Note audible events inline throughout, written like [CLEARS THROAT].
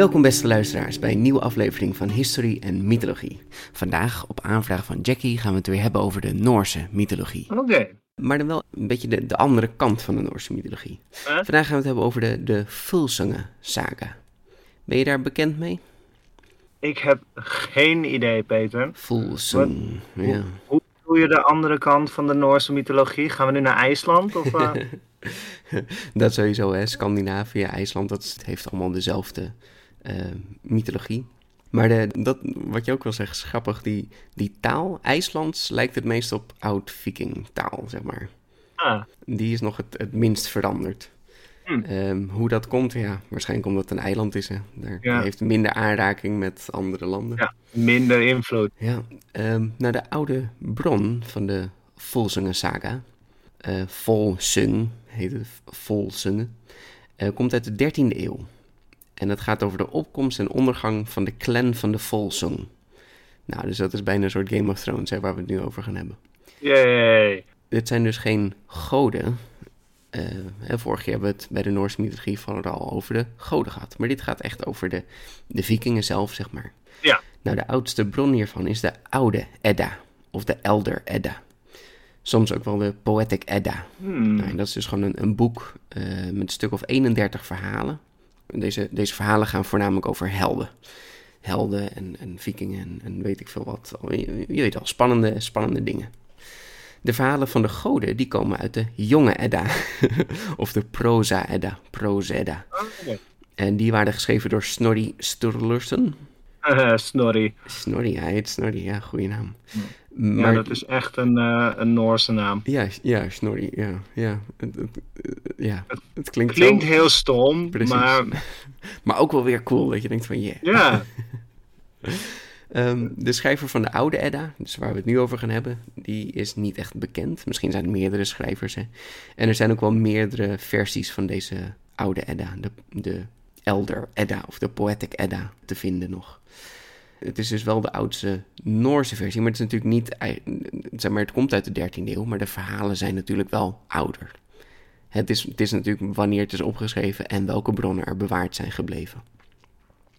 Welkom beste luisteraars bij een nieuwe aflevering van Historie en Mythologie. Vandaag, op aanvraag van Jackie, gaan we het weer hebben over de Noorse mythologie. Oké. Maar dan wel een beetje de, de andere kant van de Noorse mythologie. Vandaag gaan we het hebben over de, de Fulsangen saga. Ben je daar bekend mee? Ik heb geen idee, Peter. Fulsang, ja. Hoe doe je de andere kant van de Noorse mythologie? Gaan we nu naar IJsland? Of, eh? [LAUGHS] dat sowieso, hè. Scandinavië, IJsland, dat heeft allemaal dezelfde mythologie. Maar de, dat, wat je ook wil zeggen, is grappig, die, die taal, IJslands, lijkt het meest op oud-viking taal, zeg maar. ah, Die is nog het, het minst veranderd. Hm. Ehm, hoe dat komt, ja, waarschijnlijk omdat het een eiland is. Hè. Daar Ja. heeft minder aanraking met andere landen. ja, minder invloed. Ja, ehm, nou de oude bron van de Volsunge saga, eh Volsung heet het, Volsunge, eh, komt uit de 13e eeuw. En het gaat over de opkomst en ondergang van de clan van de Volsung. Nou, dus dat is bijna een soort Game of Thrones, hè, waar we het nu over gaan hebben. Yay. Dit zijn dus geen goden. Eh, hè, vorig jaar hebben we het bij de Noorse mythologie vooral al over de goden gehad. Maar dit gaat echt over de, de vikingen zelf, zeg maar. Ja. Nou, de oudste bron hiervan is de Oude Edda, of de Elder Edda. Soms ook wel de Poetic Edda. Hmm. Nou, en dat is dus gewoon een, een boek eh, met een stuk of 31 verhalen. Deze, deze verhalen gaan voornamelijk over helden. Helden en, en vikingen en, en weet ik veel wat. Je, je weet al, spannende, spannende dingen. De verhalen van de goden die komen uit de jonge Edda. [LAUGHS] of de Proza Edda, Prose Edda. Oké. En die waren geschreven door Snorri Sturluson. [LAUGHS] Snorri. Snorri, hij heet Snorri, ja, goede naam. Ja, Maar, dat is echt een, eh, een Noorse naam. ja, ja, Snorri, ja, ja. Het, het, eh, ja, het klinkt, Klinkt heel stom, Precies. maar [LAUGHS] maar ook wel weer cool dat je denkt van, yeah. ja. [LAUGHS] Ehm, de schrijver van de oude Edda, dus waar we het nu over gaan hebben, die is niet echt bekend. Misschien zijn er meerdere schrijvers. Hè. En er zijn ook wel meerdere versies van deze oude Edda, de, de Elder Edda of de Poetic Edda, te vinden nog. Het is dus wel de oudste Noorse versie, maar het is natuurlijk niet, zeg maar, het komt uit de 13e eeuw, maar de verhalen zijn natuurlijk wel ouder. Het is, het is natuurlijk wanneer het is opgeschreven en welke bronnen er bewaard zijn gebleven.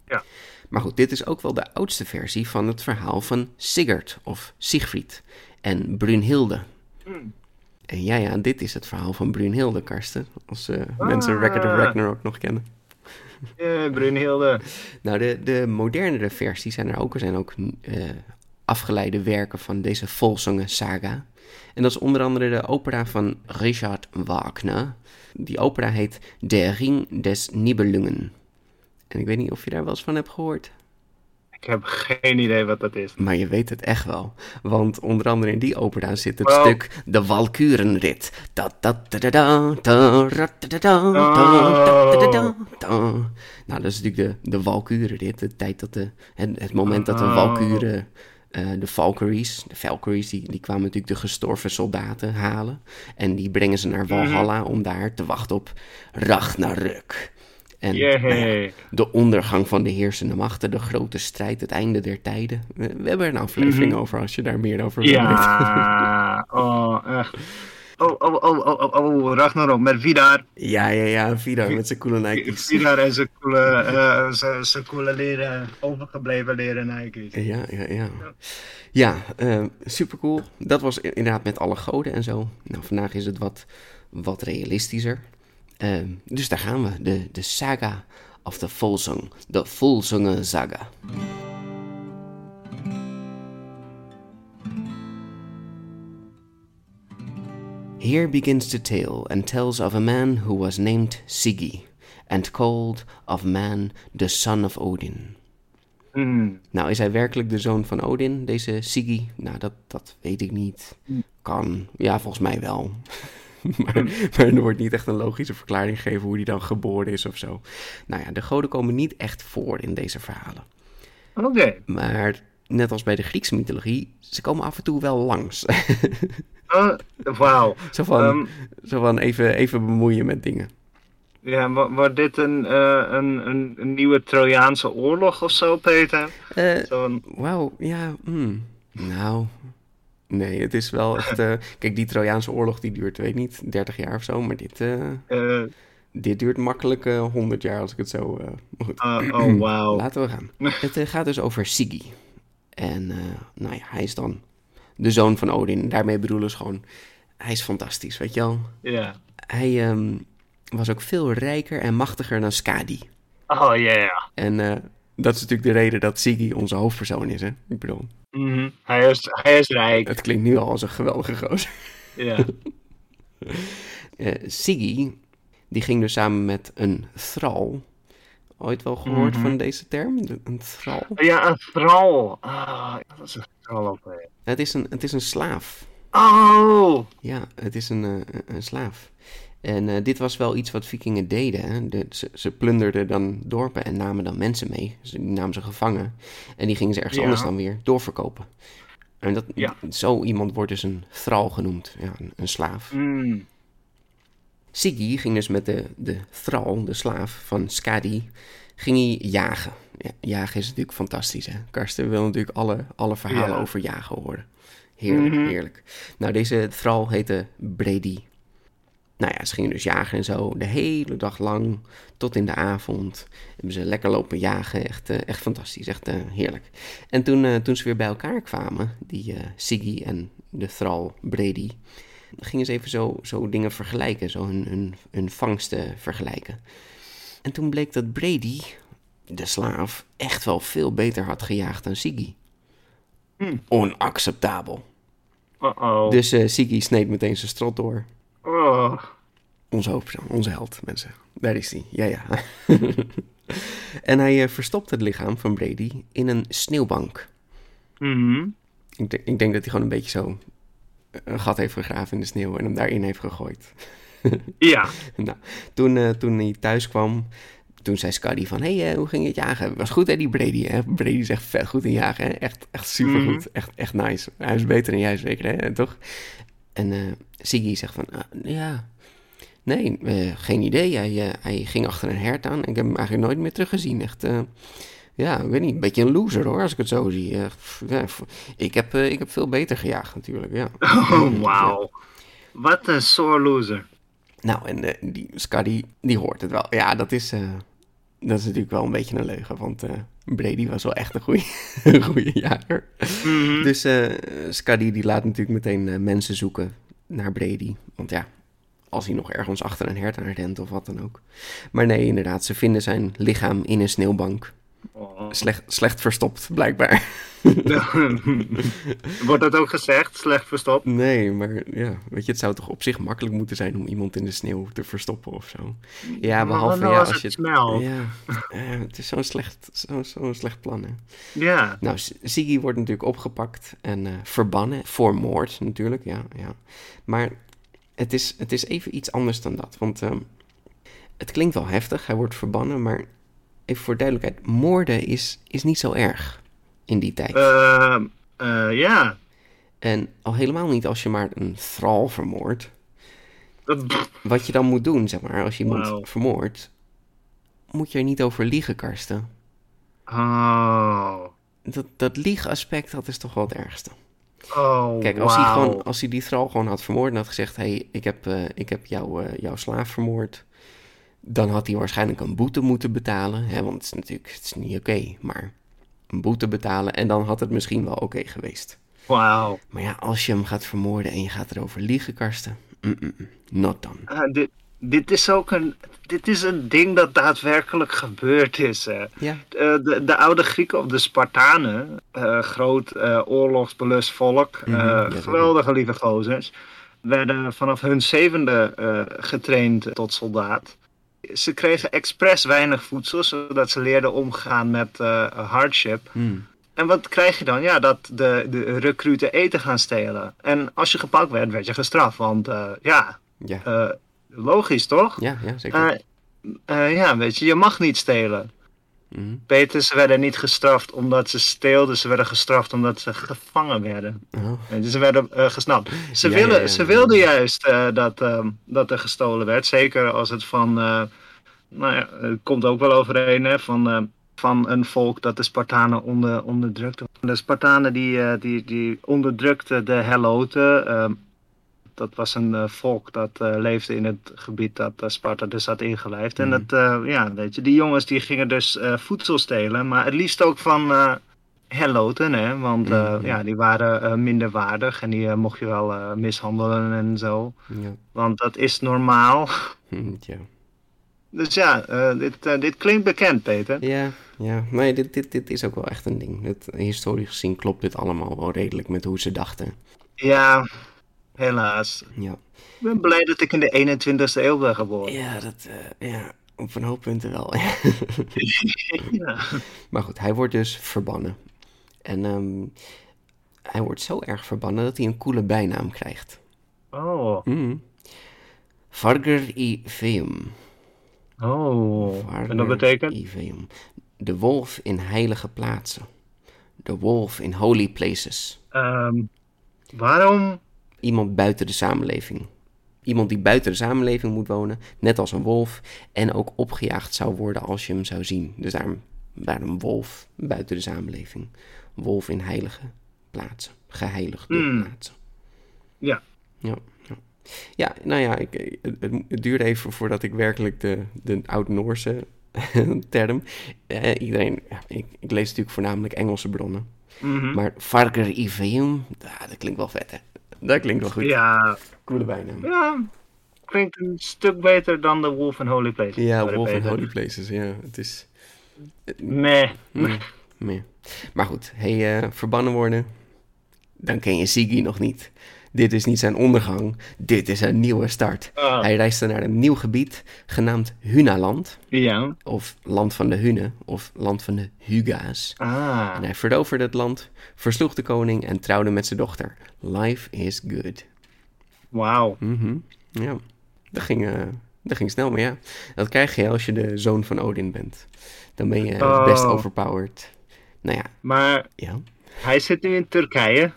Ja. Maar goed, dit is ook wel de oudste versie van het verhaal van Sigurd of Siegfried en Brunhilde. Hmm. En ja, ja, dit is het verhaal van Brunhilde, Karsten. Als eh, mensen Record of Ah. Ragnarok nog kennen. [LAUGHS] Eh, Brunhilde. Nou, de, de modernere versies zijn er ook. Er zijn ook eh, afgeleide werken van deze Volsunge saga. En dat is onder andere de opera van Richard Wagner. Die opera heet Der Ring des Nibelungen. En ik weet niet of je daar wel eens van hebt gehoord. Ik heb geen idee wat dat is. Maar je weet het echt wel. Want onder andere in die opera zit het stuk De Walkurenrit. Nou, dat is natuurlijk de, de Walkurenrit. De tijd dat de, het, het moment dat de oh. Valkuren, eh, de Valkyries, de Valkyries, die, die kwamen natuurlijk de gestorven soldaten halen. En die brengen ze naar mhm. Valhalla om daar te wachten op Ragnarök. En nou ja, de ondergang van de heersende machten, de grote strijd, het einde der tijden. We, we hebben er een aflevering over als je daar meer over wil. Ja, [LAUGHS] oh, echt. Oh, oh, oh, oh, oh, oh, Ragnarok met Vidar. Ja, ja, ja, Vidar met zijn coole Nike's. [LAUGHS] Vidar en zijn coole, eh, zijn- zijn coole leren, overgebleven leren Nike's. Ja, ja, ja. Ja, eh, super cool. Dat was inderdaad met alle goden en zo. Nou, vandaag is het wat, wat realistischer. Eh, dus daar gaan we. De, de saga of the Volsung. De Volsunge saga. Here begins the tale and tells of a man who was named Siggy and called of man the son of Odin. Hmm. Nou, is hij werkelijk de zoon van Odin, deze Siggy? Nou, dat, dat weet ik niet. Kan. Ja, volgens mij wel. [LAUGHS] maar, maar er wordt niet echt een logische verklaring gegeven hoe hij dan geboren is of zo. Nou ja, de goden komen niet echt voor in deze verhalen. Oké. Maar net als bij de Griekse mythologie, ze komen af en toe wel langs. Oh, Wauw. [LAUGHS] zo van, Ehm, zo van even, even bemoeien met dingen. ja, wo- wordt dit een, eh, een, een, een nieuwe Trojaanse oorlog of zo, Peter? Eh, Zo'n... Wauw, ja, hmm. nou, nee, het is wel echt... eh, [LAUGHS] kijk, die Trojaanse oorlog die duurt, weet ik niet, 30 jaar of zo, maar dit, eh, eh, dit duurt makkelijk eh 100 jaar als ik het zo... goed. oh, oh, wauw. Laten we gaan. [LAUGHS] Het gaat dus over Siggy. En nou ja, hij is dan de zoon van Odin. Daarmee bedoelen ze gewoon, hij is fantastisch, weet je wel. Ja. Hij ehm, was ook veel rijker en machtiger dan Skadi. Oh, ja, ja. En eh, dat is natuurlijk de reden dat Siggy onze hoofdpersoon is, hè. Ik bedoel, Mhm. hij, is, hij is rijk. het klinkt nu al als een geweldige gozer. Ja. [LAUGHS] Eh Siggy, die ging dus samen met een thrall. Ooit wel gehoord Mhm. van deze term? Een thrall? ja, een thrall. Ah, dat is een thrall ook weer. Het is een, het is een slaaf. Oh! Ja, het is een, eh, een slaaf. En eh, dit was wel iets wat vikingen deden. Hè? De, ze, ze plunderden dan dorpen en namen dan mensen mee. Ze die namen ze gevangen. En die gingen ze ergens Ja. anders dan weer doorverkopen. En dat, Ja. zo iemand wordt dus een thrall genoemd. Ja, een, een slaaf. Mm. Siggy ging dus met de, de thrall, de slaaf van Skadi, ging hij jagen. Ja, jagen is natuurlijk fantastisch, hè? Karsten wil natuurlijk alle, alle verhalen Ja. over jagen horen. Heerlijk, Mhm. heerlijk. Nou, deze thrall heette Brady. Nou ja, ze gingen dus jagen en zo de hele dag lang tot in de avond. Hebben ze lekker lopen jagen. Echt, eh, echt fantastisch, echt eh, heerlijk. En toen, eh, toen ze weer bij elkaar kwamen, die Siggy en de thrall Brady, gingen ze even zo, zo dingen vergelijken, zo hun, hun, hun vangsten vergelijken. En toen bleek dat Brady, de slaaf, echt wel veel beter had gejaagd dan Siggy. Hm. Onacceptabel. Uh-oh. Dus eh Siggy sneed meteen zijn strot door. Oh. Onze hoofdpersoon, onze held, mensen. Daar is hij, ja ja. [LAUGHS] en hij eh, verstopt het lichaam van Brady in een sneeuwbank. Mhm. Ik, denk- ik denk dat hij gewoon een beetje zo een gat heeft gegraven in de sneeuw en hem daarin heeft gegooid. [LAUGHS] Ja. Nou, toen, eh, toen hij thuis kwam, toen zei Scuddy van... Hé, hey, eh, hoe ging het jagen? Was goed hè, die Brady? Hè? Brady is echt vet goed in jagen. Hè? Echt, echt supergoed. Mhm. Echt, echt nice. Hij is beter dan jij zeker, hè? toch? En eh Siggy zegt van... "Ah, ja, nee, eh, geen idee. Hij, eh, hij ging achter een hert aan. Ik heb hem eigenlijk nooit meer teruggezien. Echt... ja, ik weet niet, een beetje een loser hoor, als ik het zo zie. Ja, ik, heb, ik heb veel beter gejaagd natuurlijk, ja. [LAUGHS] Oh, wauw. Wat een sore loser. Nou, en die Scuddy, die hoort het wel. Ja, dat is, dat is natuurlijk wel een beetje een leugen, want Brady was wel echt een goede, [LAUGHS] goede jager. Mhm. Dus eh Scuddy die laat natuurlijk meteen eh, mensen zoeken naar Brady. Want ja, als hij nog ergens achter een hert aan rent of wat dan ook. Maar nee, inderdaad, ze vinden zijn lichaam in een sneeuwbank. Oh. Slecht, slecht verstopt, blijkbaar. [LAUGHS] Wordt dat ook gezegd? Slecht verstopt? Nee, maar ja, weet je, het zou toch op zich makkelijk moeten zijn om iemand in de sneeuw te verstoppen of zo. Ja, behalve nou ja, als als het je... Ja, eh, het is zo'n slecht, zo, zo'n slecht plan, hè. Ja. Nou, Siggy wordt natuurlijk opgepakt en eh, verbannen voor moord natuurlijk, ja, ja. Maar het is, het is even iets anders dan dat, want ehm, het klinkt wel heftig, hij wordt verbannen, maar even voor duidelijkheid, moorden is, is niet zo erg in die tijd. Eh, eh, ja. En al helemaal niet als je maar een thrall vermoordt. Wat je dan moet doen, zeg maar, als je iemand Wauw. vermoordt, moet je er niet over liegen, Karsten. Oh. Dat, dat liegaspect, dat is toch wel het ergste. Oh, Kijk, als hij, gewoon, als hij die thrall gewoon had vermoord en had gezegd... hé, hey, ik heb, eh, ik heb jou, eh, jouw slaaf vermoord... dan had hij waarschijnlijk een boete moeten betalen. Hè, want het is natuurlijk het is niet oké, maar een boete betalen... en dan had het misschien wel oké geweest. Wauw. Maar ja, als je hem gaat vermoorden en je gaat erover liegen, Karsten... mm, mm, mm, not done. Ah, dit, dit is ook een, dit is een ding dat daadwerkelijk gebeurd is. Hè. Ja, Eh, de, de oude Grieken of de Spartanen, eh, groot eh, oorlogsbelust volk, Mhm, geweldige lieve gozers, werden vanaf hun zevende getraind tot soldaat. Ze kregen expres weinig voedsel, zodat ze leerden omgaan met eh, hardship. Hmm. En wat krijg je dan? Ja, dat de, de recruten eten gaan stelen. En als je gepakt werd, werd je gestraft. Want eh, ja, Ja. eh, logisch toch? ja, ja, zeker. Ja, weet je, je mag niet stelen. Mhm. Beter, ze werden niet gestraft omdat ze steelden. Ze werden gestraft omdat ze gevangen werden. Oh. Weet je, Ze werden eh, gesnapt. Ze, Ja, willen, ja, ja. ze wilden juist eh, dat, ehm, dat er gestolen werd. Zeker als het van. eh, nou ja, het komt ook wel overeen hè, van, van een volk dat de Spartanen onder, onderdrukte. De Spartanen die, die, die onderdrukten de Heloten. Dat was een eh, volk dat eh, leefde in het gebied dat eh, Sparta dus had ingelijfd. En Mhm. dat, ja, weet je, die jongens die gingen dus voedsel stelen, maar het liefst ook van Heloten, hè, want Mhm. ja, die waren eh, minder waardig en die mocht je wel mishandelen en zo. Ja. Want dat is normaal. Hm, ja. Dus ja, dit, dit klinkt bekend, Peter. Ja, ja. Nee, dit, dit, dit is ook wel echt een ding. Het, historisch gezien klopt dit allemaal wel redelijk met hoe ze dachten. Ja, helaas. Ja, Ik ben blij dat ik in de 21ste eeuw ben geboren. ja, dat, eh, ja op een hoop punten wel. [LAUGHS] Ja. maar goed, hij wordt dus verbannen. En ehm, hij wordt zo erg verbannen dat hij een coole bijnaam krijgt. Oh, Mm. Varger i Veum. oh. En dat betekent? i Veum. De wolf in heilige plaatsen. De wolf in holy places. Ehm, waarom? Iemand buiten de samenleving. Iemand die buiten de samenleving moet wonen, net als een wolf, en ook opgejaagd zou worden als je hem zou zien. Dus daarom, daarom wolf buiten de samenleving. Wolf in heilige plaatsen, geheiligde Hmm. plaatsen. Ja. Ja, ja. ja nou ja, ik, het, duurde even voordat ik werkelijk de, de oud-Noorse [LAUGHS] term. Eh, iedereen, ik, ik lees natuurlijk voornamelijk Engelse bronnen. Mhm. Maar Varker Iveum, ja, dat klinkt wel vet hè. Dat klinkt wel goed. Ja, Coole bijnaam. ja, klinkt een stuk beter dan de Wolf and Holy Place. Ja, Wolf in Peter. Holy Places, ja. Het is... Meh. Nee, nee. Maar goed, hij eh, verbannen worden, dan ken je Siggy nog niet. Dit is niet zijn ondergang, dit is een nieuwe start. Ah, Hij reisde naar een nieuw gebied, genaamd Hunaland, ja. of Land van de Hunnen, of Land van de Huga's. Ah. En hij veroverde het land, versloeg de koning en trouwde met zijn dochter. Life is good. Wauw. Mhm, Ja, dat ging, eh, dat ging snel, maar ja. Dat krijg je als je de zoon van Odin bent. Dan ben je Oh. best overpowered. Nou ja, Maar ja. hij zit nu in Turkije.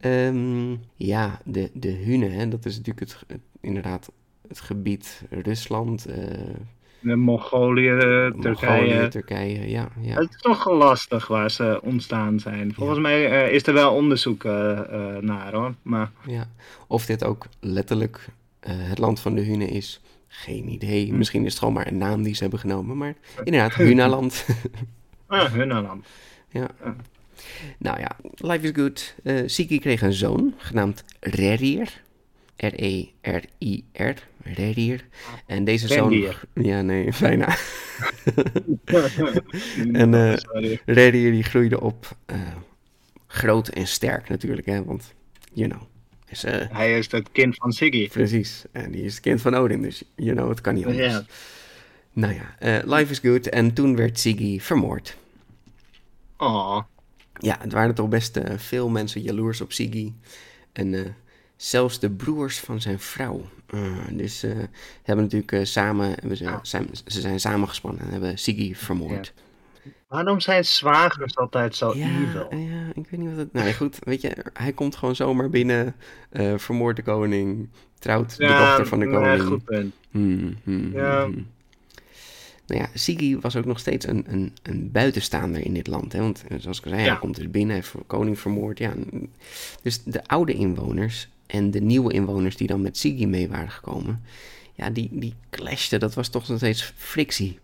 Ehm, ja, de, de Hunnen, hè, dat is natuurlijk het, het- inderdaad het gebied Rusland, In Mongolië, Turkije. Mongolië, Turkije, ja. ja. Het is toch lastig waar ze ontstaan zijn. Volgens mij eh, is er wel onderzoek eh, naar hoor. Maar ja. Of dit ook letterlijk het land van de Hunnen is, geen idee. Misschien is het gewoon maar een naam die ze hebben genomen, maar inderdaad, [LAUGHS] Hunaland. ah, Hunnaland. Ja. Nou ja, life is good. Eh Siki kreeg een zoon, genaamd Rerir. R-E-R-I-R. Rerir. En deze zoon... Ja, nee, [LAUGHS] bijna. [LAUGHS] En, eh, Sorry. Rerir die groeide op eh, groot en sterk natuurlijk, hè. Want, you know, is, eh, Hij is het kind van Siggy. precies. En die is het kind van Odin, dus you know, het kan niet anders. Nou ja, eh, life is good. En toen werd Siggy vermoord. Oh. Ja, het waren toch best eh, veel mensen jaloers op Siggy. En eh, zelfs de broers van zijn vrouw. Eh, dus eh, hebben natuurlijk samen, hebben ze, zijn, ze zijn samengespannen en hebben Siggy vermoord. Waarom zijn zwagers altijd zo Ja, evil? ja, ik weet niet wat het... Nou ja, goed, weet je, hij komt gewoon zomaar binnen, vermoordt de koning, trouwt de dochter van de koning. goed punt. Hmm, hmm, Ja. hmm, hmm. Nou ja, Siggy was ook nog steeds een, een, een buitenstaander in dit land. Hè? Want eh, zoals ik al zei, Ja. hij komt dus binnen, hij heeft koning vermoord. Ja. Dus de oude inwoners en de nieuwe inwoners die dan met Siggy mee waren gekomen... Ja, die, die clashten, dat was toch nog steeds frictie.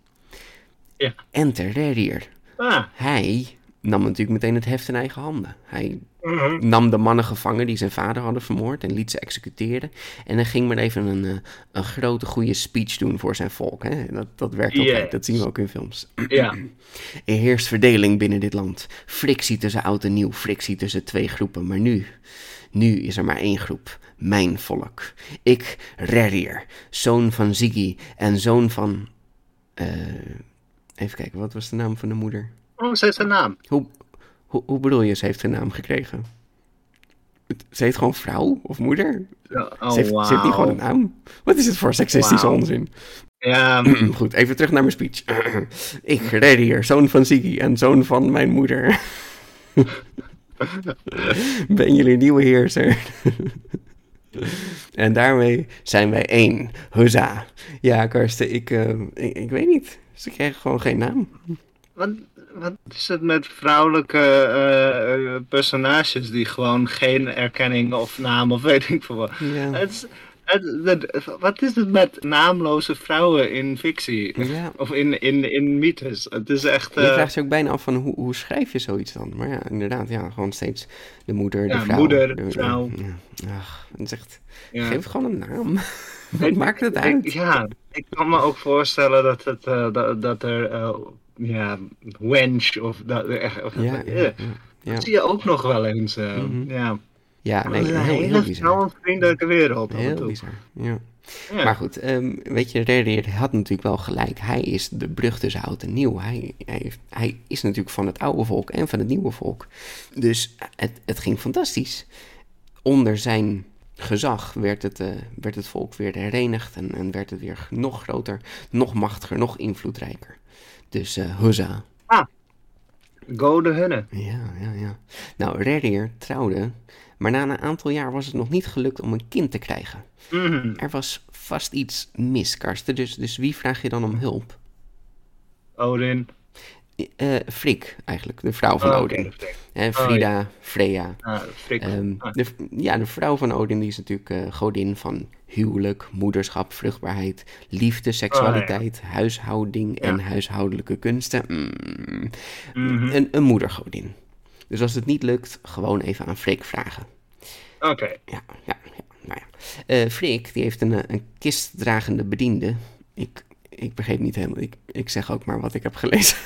Ja. Enter Rerir. Ah. Hij nam natuurlijk meteen het heft in eigen handen. Hij mhm. nam de mannen gevangen die zijn vader hadden vermoord en liet ze executeren. En hij ging maar even een, eh, een grote goede speech doen voor zijn volk. Hè? Dat, dat werkt altijd, Yes. dat zien we ook in films. Ja. [CLEARS THROAT] Er heerst verdeling binnen dit land. Frictie tussen oud en nieuw, frictie tussen twee groepen. Maar nu, nu is er maar één groep. Mijn volk. Ik, Rerir, zoon van Ziggy en zoon van Eh, even kijken, wat was de naam van de moeder? Oh, heeft een naam. Hoe, hoe, hoe bedoel je, ze heeft een naam gekregen? Ze heet gewoon vrouw of moeder? Ja, Oh, ze, heeft, ze heeft niet gewoon een naam. Wat is het voor seksistische onzin? Ja, [CLEARS THROAT] Goed, even terug naar mijn speech. [CLEARS THROAT] Ik, Redier, zoon van Ziggy en zoon van mijn moeder. [LAUGHS] ben jullie nieuwe heerser. [LAUGHS] en daarmee zijn wij één. Huza. Ja, Karsten, ik, eh, ik, ik weet niet. Ze kregen gewoon geen naam. wat, wat is het met vrouwelijke eh, eh, personages die gewoon geen erkenning of naam of weet ik veel wat. Ja, Het is- het- het- wat is het met naamloze vrouwen in fictie? ja. Of in, in, in mythes? Het is echt... Je eh, vraagt je ook bijna af van hoe, hoe schrijf je zoiets dan? Maar ja, inderdaad, ja, gewoon steeds de moeder, de Ja, vrouw. moeder, de- vrouw. Ja, ach, het is echt, geef gewoon een naam. [LAUGHS] Wat Ik- maakt het ik- uit? ja, ik kan me ook voorstellen dat, het, dat, dat er... ja, wench of... Dat, Ja, eh, ja, ja. Dat zie je ook nog wel eens. eh, Mhm. Ja, Ja, nee, Het is een heel, heel vrouwenvriendelijke wereld. Heel bizar, ja. Ja. Maar goed, ehm, weet je, Redier had natuurlijk wel gelijk. Hij is de brug tussen oud en nieuw. Hij, hij, heeft- hij is natuurlijk van het oude volk en van het nieuwe volk. Dus het, het ging fantastisch. Onder zijn gezag werd het, eh, werd het volk weer herenigd en, en werd het weer nog groter, nog machtiger, nog invloedrijker. Dus eh huza. Go de hunne. Ja, ja, ja. Nou, Redier trouwde, maar na een aantal jaar was het nog niet gelukt om een kind te krijgen. Mhm. Er was vast iets mis, Karsten. Dus, dus wie vraag je dan om hulp? Odin. Eh Frik, eigenlijk, de vrouw van Oh, Odin. Frik. Hè, Frida, Freya. Ah, Frik. Ehm, Ah. de, ja, de vrouw van Odin die is natuurlijk eh, godin van huwelijk, moederschap, vruchtbaarheid, liefde, seksualiteit, huishouding en Ja. huishoudelijke kunsten. Mm, Mhm. een, een moedergodin. Dus als het niet lukt, gewoon even aan Frik vragen. Oké. Ja, ja, ja. Nou ja. Eh, Freek, die heeft een, een kistdragende bediende. Ik, ik begreep niet helemaal. Ik, ik zeg ook maar wat ik heb gelezen.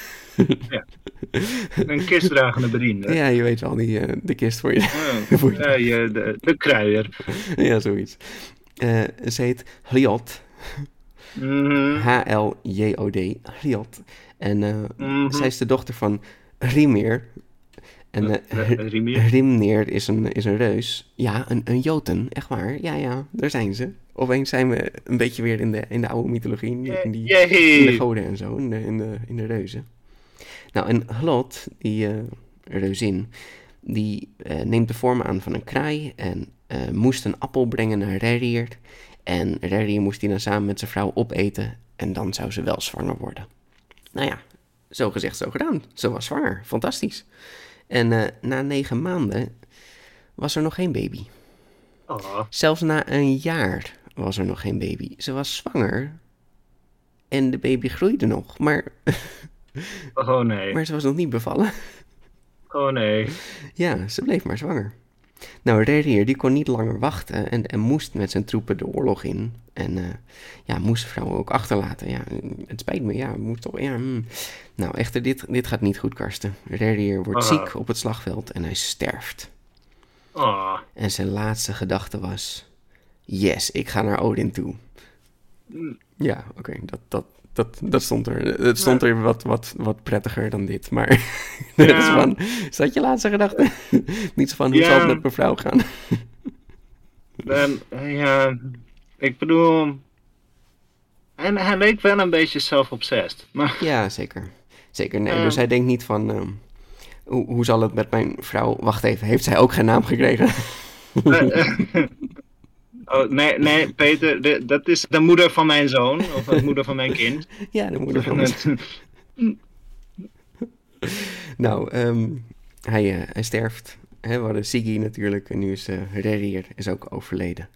Een kistdragende bediende. ja, je weet wel, die, eh, de kist voor je. Oh, [LAUGHS] Voor je- ja, je- de, de kruier. ja, zoiets. Eh, ze heet Hliot. Mhm. H-L-J-O-D. Hliot. En eh, Mhm. zij is de dochter van Rimir. En eh, Eh, eh. Rimneer is een, is een reus. Ja, een, een Joten, echt waar. Ja, ja, daar zijn ze. Opeens zijn we een beetje weer in de, in de oude mythologie. In die, in die, in de Yay. goden en zo, in de, in de, in de reuzen. Nou, en Hlot, die eh, reuzin, die eh, neemt de vorm aan van een kraai en eh, moest een appel brengen naar Rerir. En Rerir moest die dan samen met zijn vrouw opeten en dan zou ze wel zwanger worden. Nou ja, zo gezegd, zo gedaan. Ze was zwanger, fantastisch. En na negen maanden was er nog geen baby. Oh, Zelfs na een jaar was er nog geen baby. Ze was zwanger en de baby groeide nog, maar, [LAUGHS] oh nee. maar ze was nog niet bevallen. Oh nee. Ja, ze bleef maar zwanger. Nou, Rerir die kon niet langer wachten en, en moest met zijn troepen de oorlog in. En eh, ja, moest vrouwen ook achterlaten. Ja, het spijt me, ja, moest toch, ja. hmm. Nou, echter, dit, dit gaat niet goed, Karsten. Rerir wordt Ah. ziek op het slagveld en hij sterft. Oh. En zijn laatste gedachte was: Yes, ik ga naar Odin toe. Ja, oké, dat, dat, dat, dat stond er. Het stond er wat, wat, wat prettiger dan dit. Maar dat [LAUGHS] is van: Is dat je laatste gedachte? [LAUGHS] Niet zo van: Hoe Ja. zal het met mijn vrouw gaan? [LAUGHS] Eh, ja, ik bedoel... En hij leek wel een beetje zelfobsessed. Maar ja, zeker. Zeker, nee. Dus hij denkt niet van: ehm, hoe, hoe zal het met mijn vrouw? Wacht even, heeft zij ook geen naam gekregen? Oh, nee, nee, Peter, de- dat is de moeder van mijn zoon, of de moeder van mijn kind. [LAUGHS] ja, de moeder van mijn [LAUGHS] Nou, ehm, hij, eh, hij sterft. Hè, we hadden Siggy natuurlijk en nu is uh, Rerir is ook overleden.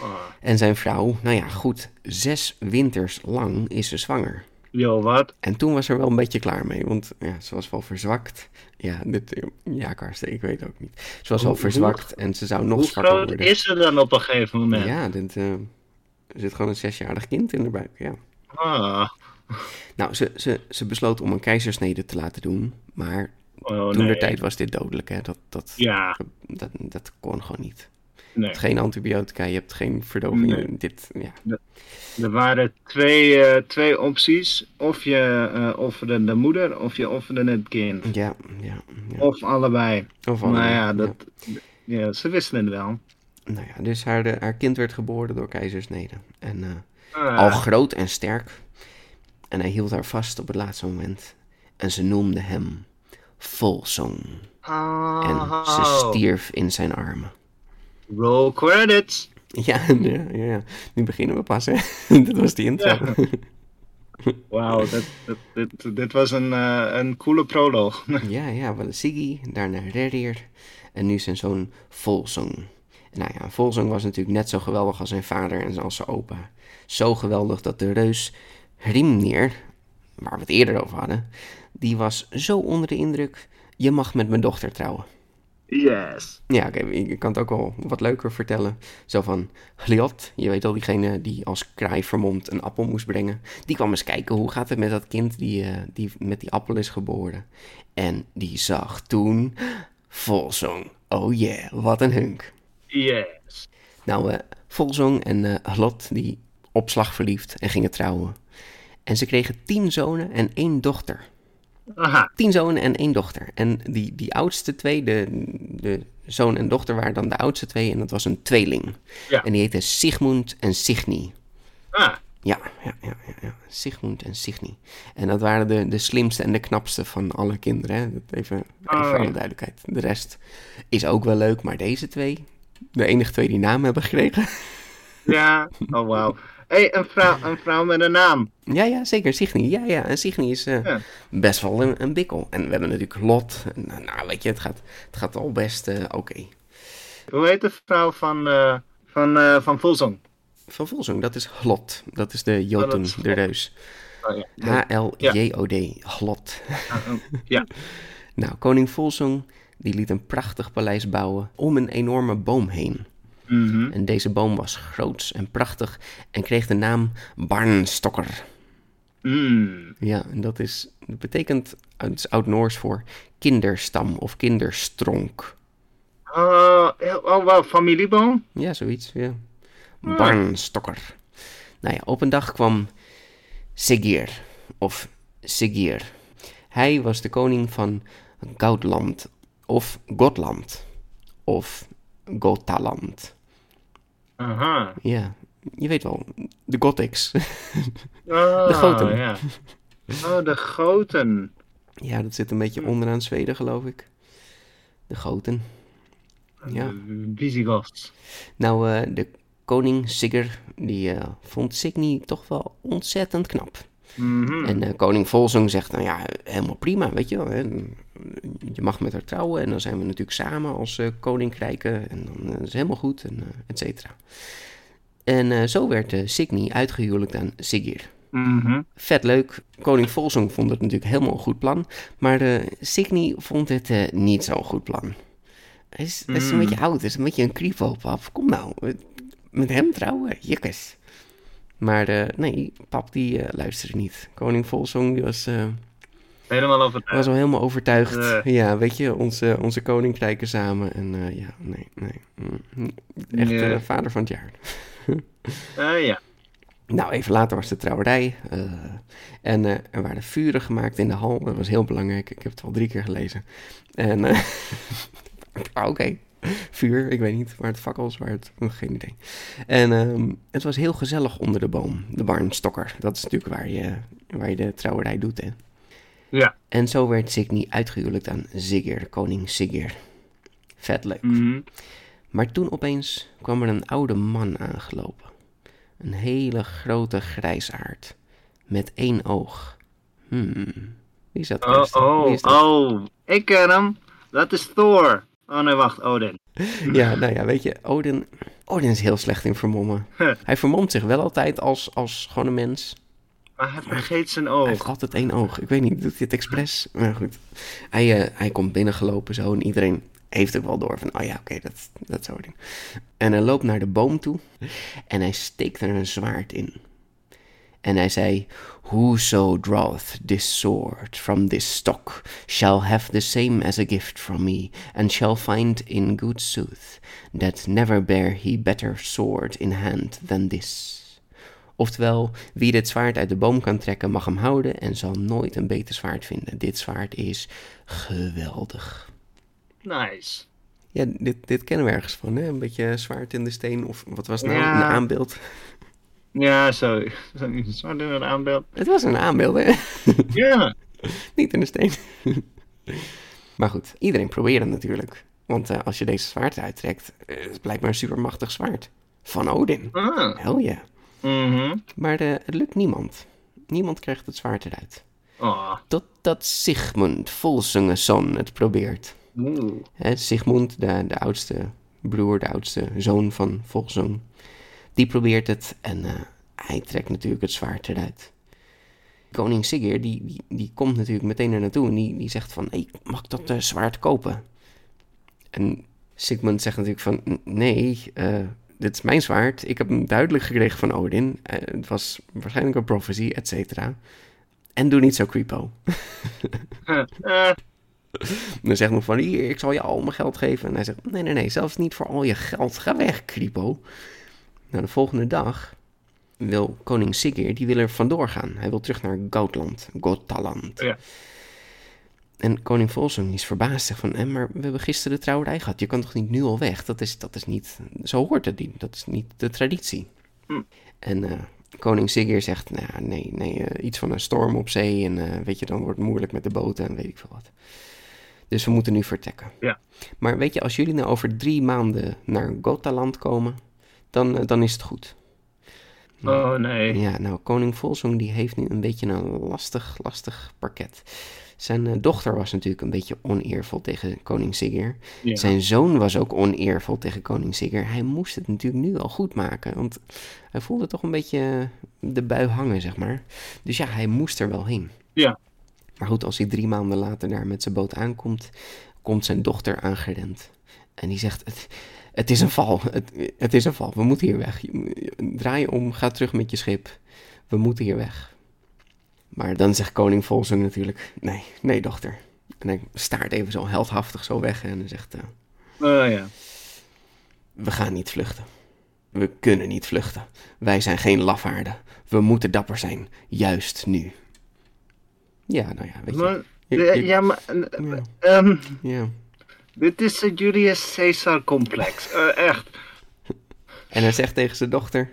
Oh, En zijn vrouw, nou ja, goed, zes winters lang is ze zwanger. Yo, wat? En toen was ze er wel een beetje klaar mee, want ja, ze was wel verzwakt. Ja, dit, ja, Karsten, ik weet ook niet. Ze was wel Hoe- verzwakt en ze zou nog Hoe zwakker groot worden. is ze dan op een gegeven moment? Ja, dit, eh, er zit gewoon een zesjarig kind in de buik, ja. Ah, Nou, ze, ze, ze besloot om een keizersnede te laten doen, maar oh toen nee. de tijd was dit dodelijk, hè. Dat, dat, Ja, dat, dat kon gewoon niet. Nee. hebt geen antibiotica, je hebt geen verdoving. Nee. Dit, ja. Er waren twee, eh, twee opties. Of je eh, offerde de moeder, of je offerde het kind. Ja, ja, ja. Of allebei. Of nou allebei, ja, dat, ja. ze wisten het wel. Nou ja, dus haar, de- haar kind werd geboren door keizersnede. En eh, Ah, al groot en sterk. En hij hield haar vast op het laatste moment. En ze noemde hem Volsong. En oh, ze stierf in zijn armen. Roll credits. [LAUGHS] Ja, ja, ja, nu beginnen we pas, hè. [LAUGHS] Dit was die intro. [LAUGHS] Wauw, dit, was een, eh, een coole proloog. Ja, ja, wel Siggy, daarna Rerir en nu zijn zoon Volsong. Nou ja, Volsong was natuurlijk net zo geweldig als zijn vader en als zijn opa. Zo geweldig dat de reus Hrimnir, waar we het eerder over hadden, die was zo onder de indruk, je mag met mijn dochter trouwen. Yes. Ja, oké, ik kan het ook wel wat leuker vertellen. Zo van, Gliot, je weet al, diegene die als kraai vermomd een appel moest brengen. Die kwam eens kijken, hoe gaat het met dat kind die, eh, die met die appel is geboren. En die zag toen Volzong. Oh yeah, wat een hunk. Yes. Nou, Volzong en Hlot, die opslag verliefd en gingen trouwen. En ze kregen tien zonen en één dochter. Aha. tien zonen en één dochter. En die, die oudste twee, de, de zoon en dochter waren dan de oudste twee. En dat was een tweeling. Ja. En die heette Sigmund en Signy. Ah, Ja, ja, ja, ja, ja. Sigmund en Signy. En dat waren de, de slimste en de knapste van alle kinderen. Hè? Dat even, even Oh, voor alle duidelijkheid. De rest is ook wel leuk, maar deze twee, de enige twee die naam hebben gekregen. ja. Oh, wauw. Hey, een, vrouw, een vrouw met een naam. ja, ja, zeker. Signy. Ja, ja. En Signy is eh, Ja. best wel een, een bikkel. En we hebben natuurlijk Lot. Eh, nou, weet je, het gaat, het gaat al best eh, oké. Hoe heet de vrouw van, eh van, van Volzong? Van Volzong, dat is Hlot. Dat is de Jotun, is de reus. Oh, ja. H-L-J-O-D, oh, ja. [LAUGHS] Nou, koning Volzong, die liet een prachtig paleis bouwen om een enorme boom heen. Mhm. En deze boom was groots en prachtig en kreeg de naam Barnstokker. Mm. Ja, en dat, is, dat betekent, het is oud-Noors voor kinderstam of kinderstronk. Oh, oh, wauw, familieboom? Ja, zoiets, ja. Barnstokker. Nou ja, op een dag kwam Sigir, of Sigir. Hij was de koning van Goudland, of Gotland, of Gotaland. Aha. Ja, je weet wel, de Gothics. Oh, [LAUGHS] De Goten. Ja. Oh, de Goten. ja, dat zit een beetje onderaan Zweden, geloof ik. De Goten. Ja. De Visigoths. Nou, eh, de koning Sigurd, die eh, vond Signy toch wel ontzettend knap. Mhm. En eh, koning Volzong zegt, nou ja, helemaal prima, weet je wel. Hè? Je mag met haar trouwen en dan zijn we natuurlijk samen als eh, koninkrijken. En dan eh, is het helemaal goed, en eh, et cetera. En zo werd uh, Signy uitgehuwelijkt aan Sigir. Mhm. Vet leuk. Koning Volzong vond het natuurlijk helemaal een goed plan. Maar Signy vond het niet zo'n goed plan. Hij is, hij is een Mm. beetje oud, hij is een beetje een pap. Kom nou, met- met hem trouwen, jikkes. Maar eh, nee, pap die eh, luisterde niet. Koning Volzong die was, eh, Helemaal over was al helemaal overtuigd. [LAUGHS] Ja, weet je, onze, onze koninkrijken samen. En ja, nee, nee. Mm, Echt vader van het jaar. [LAUGHS] Ja. Nou, even later was de trouwerij. en er waren vuren gemaakt in de hal. Dat was heel belangrijk. Ik heb het al drie keer gelezen. En, [LAUGHS] oké. [LAUGHS] Vuur, ik weet niet waar het fakkels, waar het, oh, geen idee. En ehm, het was heel gezellig onder de boom, de barnstokker. Dat is natuurlijk waar je, waar je de trouwerij doet, hè. Ja. En zo werd Signy uitgehuwelijkt aan Sigir, koning Sigir. Vet leuk. Mhm. Maar toen opeens kwam er een oude man aangelopen. Een hele grote grijsaard. Met één oog. Hmm. Wie is dat? Oh, oh, oh. Ik ken hem. Dat is Thor. Oh nee, wacht, Odin. [LAUGHS] Ja, nou ja, weet je, Odin, Odin is heel slecht in vermommen. [LAUGHS] Hij vermomt zich wel altijd als, als gewoon een mens. Maar hij vergeet zijn Hij heeft oog. altijd één oog. Ik weet niet, doet hij het expres? Maar goed. Hij, eh, hij komt binnengelopen zo en iedereen heeft ook wel door van, oh ja, oké, dat, dat is Odin. En hij loopt naar de boom toe en hij steekt er een zwaard in. En hij zei: Whoso draweth this sword from this stock shall have the same as a gift from me, and shall find in good sooth that never bear he better sword in hand than this. Oftewel, wie dit zwaard uit de boom kan trekken, mag hem houden en zal nooit een beter zwaard vinden. Dit zwaard is geweldig. Nice. Ja, dit, dit kennen we ergens van, hè? Een beetje zwaard in de steen, of wat was nou? Ja. Een aanbeeld. Ja, zo. [LAUGHS] zwart in het aanbeeld. Het was een aanbeeld, hè? [LAUGHS] Ja. Niet in de steen. [LAUGHS] maar goed, iedereen probeert het natuurlijk. Want eh, als je deze zwaard uittrekt, het is blijkbaar een supermachtig zwaard. Van Odin. Ah. Hel ja. Mhm. Maar eh, het lukt niemand. Niemand krijgt het zwaard eruit. Oh. Totdat Sigmund Volsungeson het probeert. Hè, Sigmund, de, de oudste broer, de oudste zoon van Volsung, die probeert het en eh, hij trekt natuurlijk het zwaard eruit. Koning Siggeir, die, die, die komt natuurlijk meteen er naartoe en die, die zegt van, hey, mag ik dat eh, zwaard kopen? En Sigmund zegt natuurlijk van, "N- nee, eh, dit is mijn zwaard. Ik heb hem duidelijk gekregen van Odin. Het was waarschijnlijk een prophecy, et cetera. En doe niet zo creepo. [LAUGHS] [LAUGHS] Dan zegt nog van, hier, ik zal je al mijn geld geven. En hij zegt, nee, nee, nee, zelfs niet voor al je geld. Ga weg, Kripo. Nou, de volgende dag wil koning Siggeir, die wil er vandoor gaan. Hij wil terug naar Goutland, Gotaland. Ja. En koning Volsung is verbaasd, zegt van, eh, maar we hebben gisteren de trouwerij gehad. Je kan toch niet nu al weg? Dat is, dat is niet, zo hoort het niet. Dat is niet de traditie. Hm. En eh, koning Siggeir zegt, nou, nee, nee, eh, iets van een storm op zee. En eh, weet je, dan wordt het moeilijk met de boten en weet ik veel wat. Dus we moeten nu vertrekken. Ja. Maar weet je, als jullie nou over drie maanden naar Gotaland komen, dan, eh, dan is het goed. oh nee. Ja, nou, koning Volsung die heeft nu een beetje een lastig, lastig parket. Zijn eh, dochter was natuurlijk een beetje oneervol tegen koning Siggeir. Ja. Zijn zoon was ook oneervol tegen koning Siggeir. Hij moest het natuurlijk nu al goed maken, want hij voelde toch een beetje eh, de bui hangen, zeg maar. Dus ja, hij moest er wel heen. Ja. Maar goed, als hij drie maanden later daar met zijn boot aankomt, komt zijn dochter aangerend. En die zegt, het, het is een val, het, het is een val, we moeten hier weg. Draai om, ga terug met je schip, we moeten hier weg. Maar dan zegt koning Volsung natuurlijk, nee, nee dochter. En hij staart even zo heldhaftig zo weg en zegt, eh, Oh ja. we gaan niet vluchten. We kunnen niet vluchten. Wij zijn geen lafaarden. We moeten dapper zijn, juist nu. Ja, nou ja, weet je. Maar, Je- eh, je- ja, maar... eh, Ja, ehm, ja. Dit is het Julius Caesar complex. Eh, echt. En hij zegt tegen zijn dochter: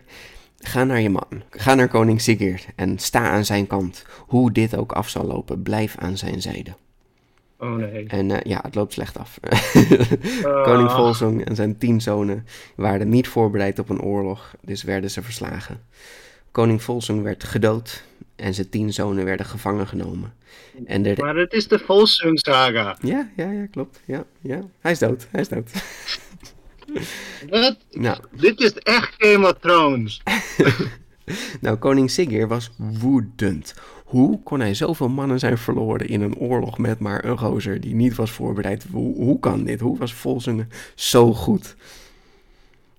Ga naar je man. Ga naar koning Sigurd en sta aan zijn kant. Hoe dit ook af zal lopen, blijf aan zijn zijde. Oh nee. En eh, ja, het loopt slecht af. [LAUGHS] [LAUGHS] Ah. koning Volsung en zijn tien zonen waren niet voorbereid op een oorlog, dus werden ze verslagen. Koning Volsung werd gedood en zijn tien zonen werden gevangen genomen. En. Maar het is de Volsung saga. Ja, ja, ja, klopt. Ja, ja. Hij is dood, hij is dood. [LAUGHS] Wat? nou, Dit is echt Game of Thrones. [LAUGHS] Nou, koning Siggeir was woedend. Hoe kon hij zoveel mannen zijn verloren in een oorlog met maar een gozer die niet was voorbereid? Hoe, hoe kan dit? Hoe was Volsungen zo goed?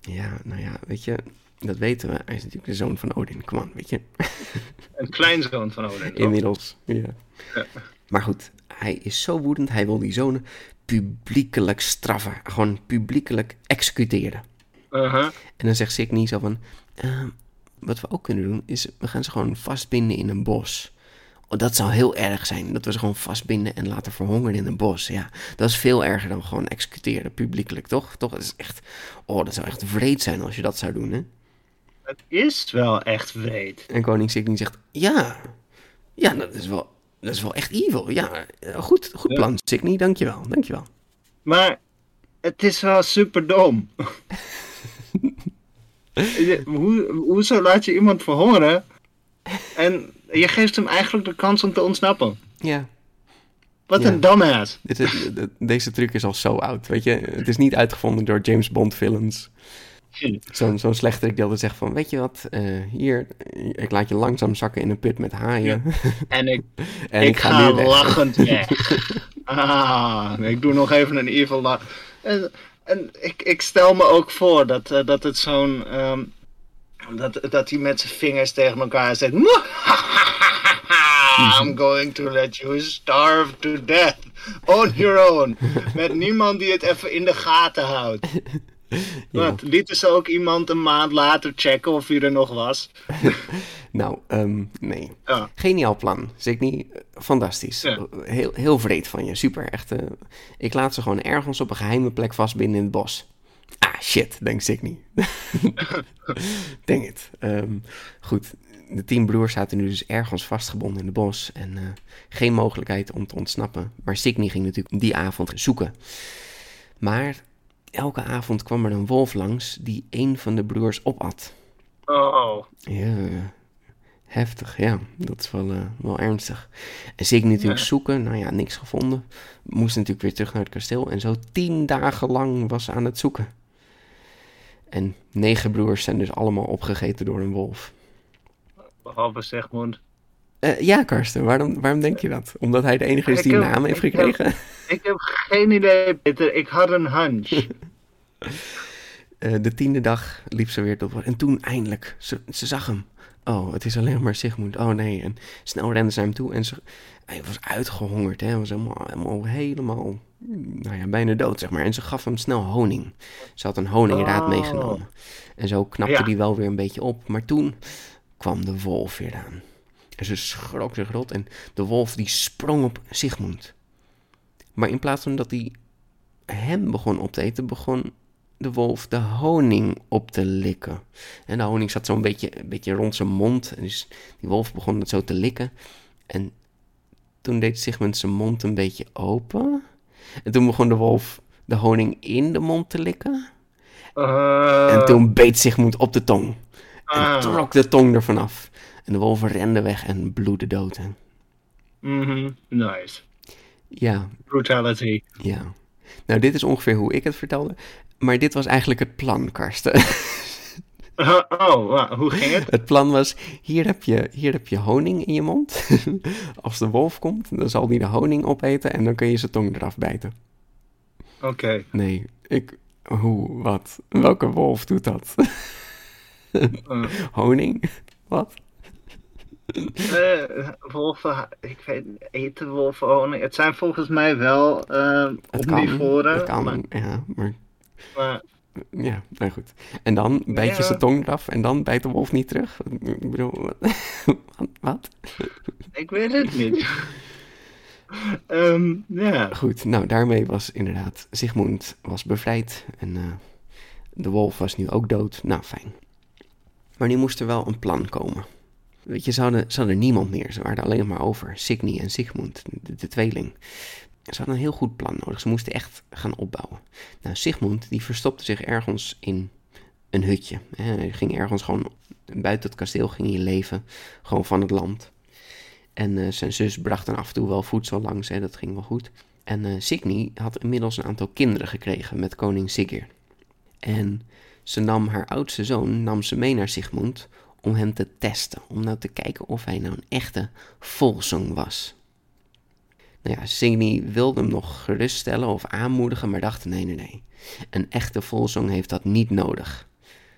Ja, nou ja, weet je, dat weten we. Hij is natuurlijk de zoon van Odin. Kom aan, weet je. [LAUGHS] Een kleinzoon van Odin. Inmiddels, ja. Ja. Maar goed, hij is zo woedend. Hij wil die zonen publiekelijk straffen. Gewoon publiekelijk executeren. Uh-huh. En dan zegt Signy zo van... "Ehm, wat we ook kunnen doen, is we gaan ze gewoon vastbinden in een bos. Oh, dat zou heel erg zijn, dat we ze gewoon vastbinden en laten verhongeren in een bos. Ja, dat is veel erger dan gewoon executeren publiekelijk, toch? Toch, dat is echt... Oh, dat zou echt wreed zijn als je dat zou doen, hè? Het is wel echt wreed. En koning Signy zegt, ja, ja, dat is wel, dat is wel echt evil. Ja, goed, goed Ja. plan, Signy, dankjewel, dankjewel. Maar het is wel super dom. [LAUGHS] Hoe, hoezo laat je iemand verhongeren? En je geeft hem eigenlijk de kans om te ontsnappen. Ja, Wat Ja. een dumbass. dit is, dit- deze truc is al zo oud, weet je. Het is niet uitgevonden door James Bond villains. Zo'n zo'n slechterik die altijd zegt van, weet je wat, eh, hier, ik laat je langzaam zakken in een put met haaien. En ik, [LAUGHS] en ik, ga, nu weg. lachend [LAUGHS] weg. ah, ik doe nog even een evil lach. En, en ik, ik stel me ook voor dat, eh, dat het zo'n... ehm, Dat, dat hij met zijn vingers tegen elkaar zegt. I'm going to let you starve to death. On your own. [LAUGHS] Met niemand die het even in de gaten houdt. Wat, lieten ze ook iemand een maand later checken of hij er nog was? [LAUGHS] Nou, ehm, nee. Ja. Geniaal plan. Niet fantastisch. Ja. Heel, heel vreed van je. Super. Echt. eh, ik laat ze gewoon ergens op een geheime plek vastbinden in het bos. Ah, shit, denkt Signy. [LAUGHS] Denk het. Ehm, goed. De tien broers zaten nu dus ergens vastgebonden in het bos. En eh, geen mogelijkheid om te ontsnappen. Maar Signy ging natuurlijk die avond zoeken. Maar elke avond kwam er een wolf langs die een van de broers opat. Oh. Ja, heftig, ja. Dat is wel, eh, wel ernstig. En zeker natuurlijk Ja. zoeken, nou ja, niks gevonden. Moest natuurlijk weer terug naar het kasteel. En zo tien dagen lang was ze aan het zoeken. En negen broers zijn dus allemaal opgegeten door een wolf. Behalve Zegmond. Eh, ja, Karsten, waarom, waarom denk je dat? Omdat hij de enige is die een naam heeft ik heb- gekregen? Ik heb geen idee, Peter. Ik had een hunch. [LAUGHS] Eh, de tiende dag liep ze weer tot... En toen eindelijk, ze, ze zag hem. Oh, het is alleen maar Sigmund. Oh nee. En snel rende ze naar hem toe en ze, hij was uitgehongerd. Hè? Hij was helemaal, helemaal, helemaal, nou ja, bijna dood, zeg maar. En ze gaf hem snel honing. Ze had een honingraad Oh. meegenomen. En zo knapte Ja. die wel weer een beetje op. Maar toen kwam de wolf weer aan. En ze schrok zich rot en de wolf die sprong op Sigmund. Maar in plaats van dat hij hem begon op te eten, begon de wolf de honing op te likken. En de honing zat zo'n beetje, een beetje rond zijn mond. En dus die wolf begon het zo te likken. En toen deed Sigmund zijn mond een beetje open. En toen begon de wolf de honing in de mond te likken. Eh, En toen beet Sigmund op de tong. En ah. trok de tong ervan af. En de wolf rende weg en bloedde dood. hè. mhm, Nice. Ja, Brutality. ja. Nou, dit is ongeveer hoe ik het vertelde. Maar dit was eigenlijk het plan, Karsten. Uh, [LAUGHS] oh, wa- hoe ging het? Het plan was, hier heb je, hier heb je honing in je mond. [LAUGHS] Als de wolf komt, dan zal die de honing opeten en dan kun je zijn tong eraf bijten. Oké. Nee, ik... Hoe? Wat? Welke wolf doet dat? Eh, [LAUGHS] honing? Wat? Eh, wolven, ik weet eten wolven honing. Het zijn volgens mij wel Het kan, omnivoren. het kan, Maar, ja, maar... maar Ja, nou goed. En dan bijt je Ja. zijn tong eraf en dan bijt de wolf niet terug? Ik bedoel, wat? [LAUGHS] wat? ik weet het niet. Ehm, ja. Goed, nou daarmee was inderdaad Sigmund was bevrijd en eh, de wolf was nu ook dood. Nou, fijn. Maar nu moest er wel een plan komen. Weet je, ze hadden, ze niemand meer. Ze waren alleen maar over. Signy en Sigmund, de, tweeling. Ze hadden een heel goed plan nodig. Ze moesten echt gaan opbouwen. Nou, Sigmund die verstopte zich ergens in een hutje. Hij ging ergens gewoon buiten het kasteel ging hij leven. Gewoon van het land. En eh, zijn zus bracht dan af en toe wel voedsel langs. Hè, dat ging wel goed. En eh Signy had inmiddels een aantal kinderen gekregen met koning Siggeir. En ze nam haar oudste zoon nam ze mee naar Sigmund om hem te testen. Om nou te kijken of hij nou een echte volsong was. Nou ja, Signy wilde hem nog geruststellen of aanmoedigen, maar dacht nee, nee, nee. Een echte volsong heeft dat niet nodig.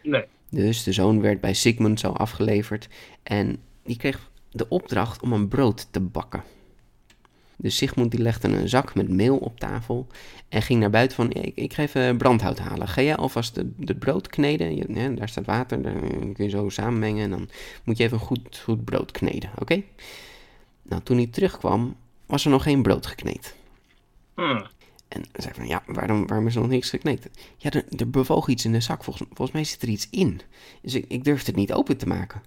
Nee. Dus de zoon werd bij Sigmund zo afgeleverd en die kreeg de opdracht om een brood te bakken. Dus Sigmund die legde een zak met meel op tafel en ging naar buiten van, ik, ik ga even brandhout halen. Ga jij alvast het brood kneden? Je, daar staat water, daar kun je zo samenmengen en dan moet je even goed, goed brood kneden, oké? Nou, toen hij terugkwam, was er nog geen brood gekneed. Hm. En zei van, ja, waarom, waarom is er nog niks gekneed? Ja, er, er bewoog iets in de zak. Volgens, volgens mij zit er iets in. Dus ik, ik durfde het niet open te maken.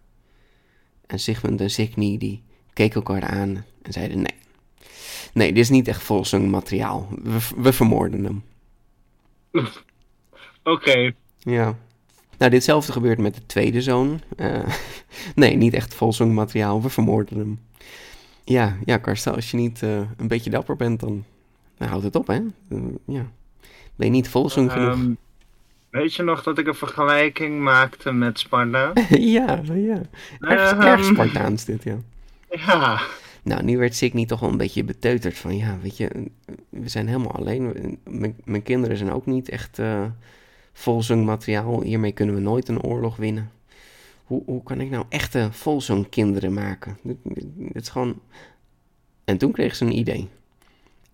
En Sigmund en Signy, die keken elkaar aan en zeiden, nee. Nee, dit is niet echt volsung materiaal. We, we vermoorden hem. [LAUGHS] Oké. Ja. Nou, ditzelfde gebeurt met de tweede zoon. Eh, [LAUGHS] nee, niet echt volsung materiaal. We vermoorden hem. Ja, ja, Karsten, als je niet eh, een beetje dapper bent, dan, dan houdt het op, hè? Ja. Ben je niet volsung genoeg? Ehm, weet je nog dat ik een vergelijking maakte met Sparta? [LAUGHS] ja, ja. Erg, Ehm. erg Spartaans dit, ja. ja. Nou, nu werd Signy toch wel een beetje beteuterd van, ja, weet je, we zijn helemaal alleen. Mijn, kinderen zijn ook niet echt eh volzung materiaal. Hiermee kunnen we nooit een oorlog winnen. hoe, hoe kan ik nou echte volzongkinderen maken? Dit is gewoon... En toen kreeg ze een idee.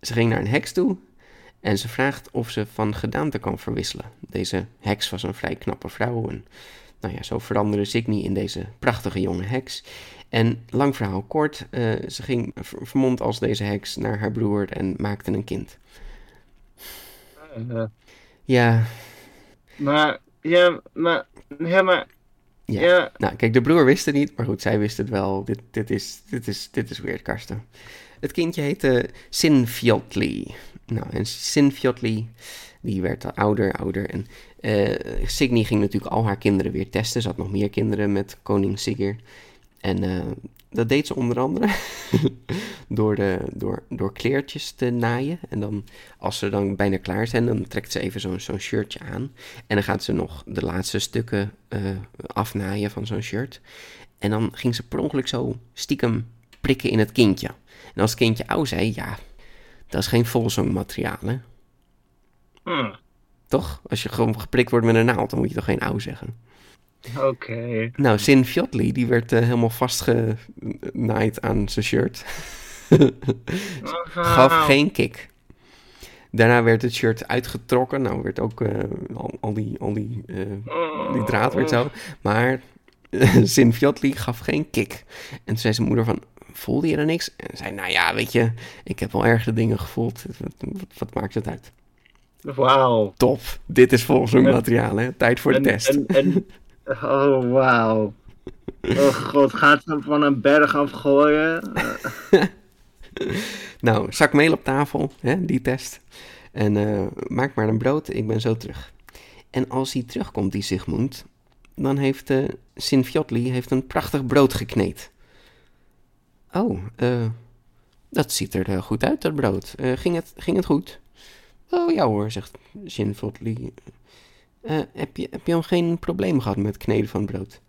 Ze ging naar een heks toe en ze vraagt of ze van gedaante kan verwisselen. Deze heks was een vrij knappe vrouw en nou ja, zo veranderde Signy in deze prachtige jonge heks. En lang verhaal kort, uh, ze ging vermomd als deze heks naar haar broer en maakte een kind. Uh, Ja, maar, ja, maar, ja, maar, ja. ja. Nou, kijk, de broer wist het niet, maar goed, zij wist het wel. Dit, dit, is, dit, is, dit is weird, Karsten. Het kindje heette Sinfiotli. Nou, en Sinfiotli, die werd ouder, ouder. En eh Signy ging natuurlijk al haar kinderen weer testen. Ze had nog meer kinderen met koning Sigurd. En eh, dat deed ze onder andere [LAUGHS] door, de, door, door kleertjes te naaien. En dan, als ze dan bijna klaar zijn, dan trekt ze even zo'n zo'n shirtje aan. En dan gaat ze nog de laatste stukken eh, afnaaien van zo'n shirt. En dan ging ze per ongeluk zo stiekem prikken in het kindje. En als het kindje au zei, ja, dat is geen volzongmateriaal, hè? Hm, Toch? Als je gewoon geprikt wordt met een naald, dan moet je toch geen au zeggen. Oké. Nou, Sin Fjotli, die werd eh, helemaal vastgenaaid aan zijn shirt. [LAUGHS] Gaf geen kick. Daarna werd het shirt uitgetrokken. Nou, werd ook eh, al, al die, al die, die draad werd zo. Maar [LAUGHS] Sin Fjotli gaf geen kick. En toen zei zijn moeder van, voelde je er niks? En zei, nou ja, weet je, ik heb wel ergere dingen gevoeld. Wat, wat, wat maakt het uit? Wauw. Top, dit is volgens hun materiaal, hè? Tijd voor de En- test. En, en, oh, wauw. Oh god, gaat ze hem van een berg afgooien? [LAUGHS] Nou, zak meel op tafel, hè, die test. En eh, maak maar een brood, ik ben zo terug. En als hij terugkomt, die Sigmund, dan heeft uh, Sinfiotli heeft een prachtig brood gekneed. Oh, eh, dat ziet er goed uit, dat brood. Ging, het, ging het goed? Oh ja hoor, zegt Sinfiotli. Eh, heb, je, heb je al geen probleem gehad met het kneden van het brood?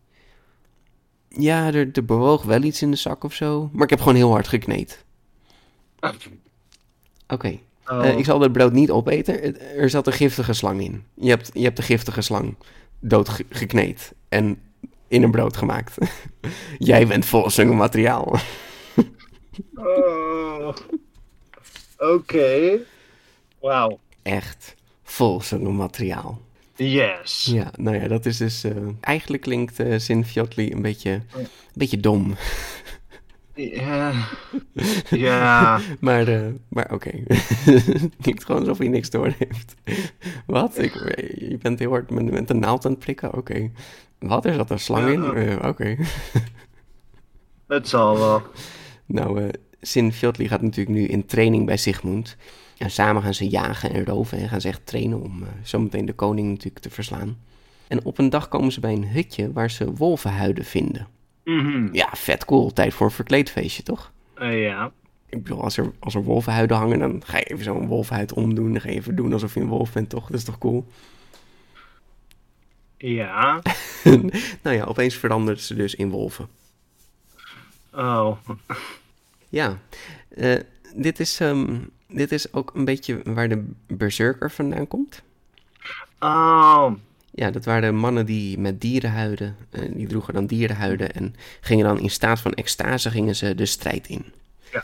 Ja, er, er bewoog wel iets in de zak of zo, maar ik heb gewoon heel hard gekneed. [LAUGHS] Oké, Oh, eh, ik zal het brood niet opeten. Er zat een giftige slang in. Je hebt, je hebt de giftige slang doodgekneed en in een brood gemaakt. [LAUGHS] Jij bent volzongen materiaal. [LAUGHS] oh. Oké. Wauw. Echt volzongen materiaal. Yes. Ja, nou ja, dat is dus... eh, eigenlijk klinkt eh Sinfiotli een beetje, een beetje dom. Ja. [LAUGHS] Ja. Maar, eh, maar oké. [LAUGHS] klinkt gewoon alsof hij niks door heeft. Wat? Ik, je bent heel hard met, met een naald aan het prikken? Oké. Wat? Er zat een slang in? Oké. [LAUGHS] Het zal wel. Nou, eh Sin Fjotli gaat natuurlijk nu in training bij Sigmund. En samen gaan ze jagen en roven en gaan ze echt trainen om eh, zometeen de koning natuurlijk te verslaan. En op een dag komen ze bij een hutje waar ze wolvenhuiden vinden. Mhm. Ja, vet cool. Tijd voor een verkleedfeestje, toch? Eh, ja. Ik bedoel, als er, als er wolvenhuiden hangen, dan ga je even zo'n wolvenhuid omdoen. Dan ga je even doen alsof je een wolf bent, toch? Dat is toch cool? Ja. [LAUGHS] nou ja, opeens veranderen ze dus in wolven. Oh. Ja, eh, dit, is, ehm, dit is ook een beetje waar de berserker vandaan komt. Oh. Ja, dat waren mannen die met dierenhuiden, eh, die droegen dan dierenhuiden en gingen dan in staat van extase gingen ze de strijd in. Ja.